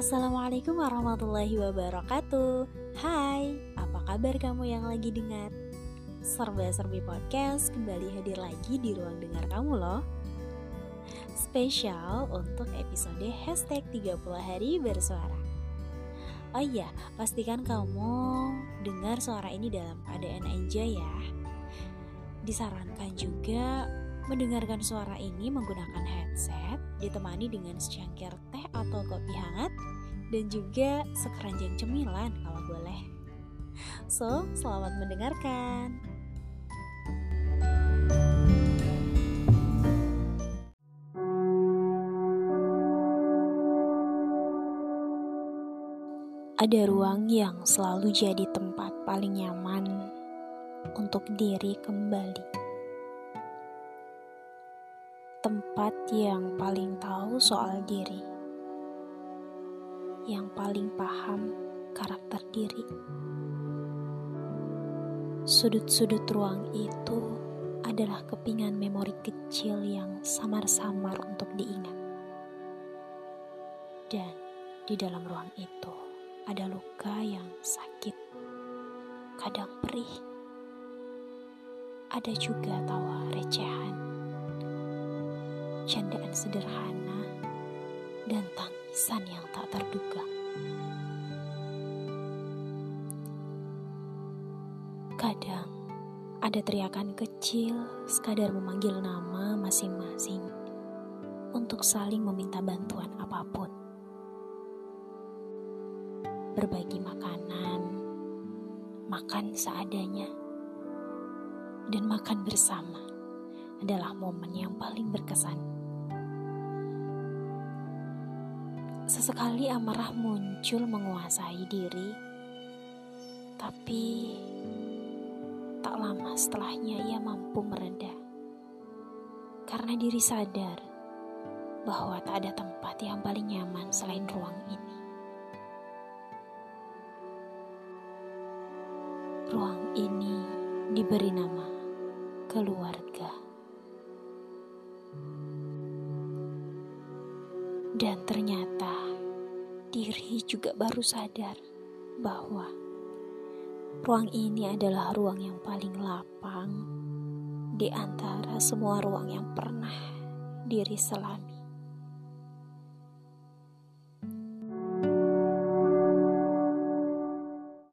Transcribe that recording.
Assalamualaikum warahmatullahi wabarakatuh. Hai, apa kabar kamu yang lagi dengar? Serba-serbi podcast kembali hadir lagi di ruang dengar kamu loh. Spesial untuk episode hashtag 30 hari bersuara. Oh iya, pastikan kamu dengar suara ini dalam keadaan aja ya. Disarankan juga mendengarkan suara ini menggunakan headset ditemani dengan secangkir teh atau kopi hangat dan juga sekeranjang cemilan kalau boleh. So, selamat mendengarkan. Ada ruang yang selalu jadi tempat paling nyaman untuk diri kembali tempat yang paling tahu soal diri, yang paling paham karakter diri. Sudut-sudut ruang itu adalah kepingan memori kecil yang samar-samar untuk diingat. Dan di dalam ruang itu ada luka yang sakit, kadang perih. Ada juga tawa recehan candaan sederhana, dan tangisan yang tak terduga. Kadang ada teriakan kecil sekadar memanggil nama masing-masing untuk saling meminta bantuan apa pun. Berbagi makanan, makan seadanya, dan makan bersama adalah momen yang paling berkesan. Sesekali amarah muncul menguasai diri, tapi tak lama setelahnya ia mampu mereda. Karena diri sadar bahwa tak ada tempat yang paling nyaman selain ruang ini. Ruang ini diberi nama keluarga. Dan ternyata diri juga baru sadar bahwa ruang ini adalah ruang yang paling lapang di antara semua ruang yang pernah diri selami.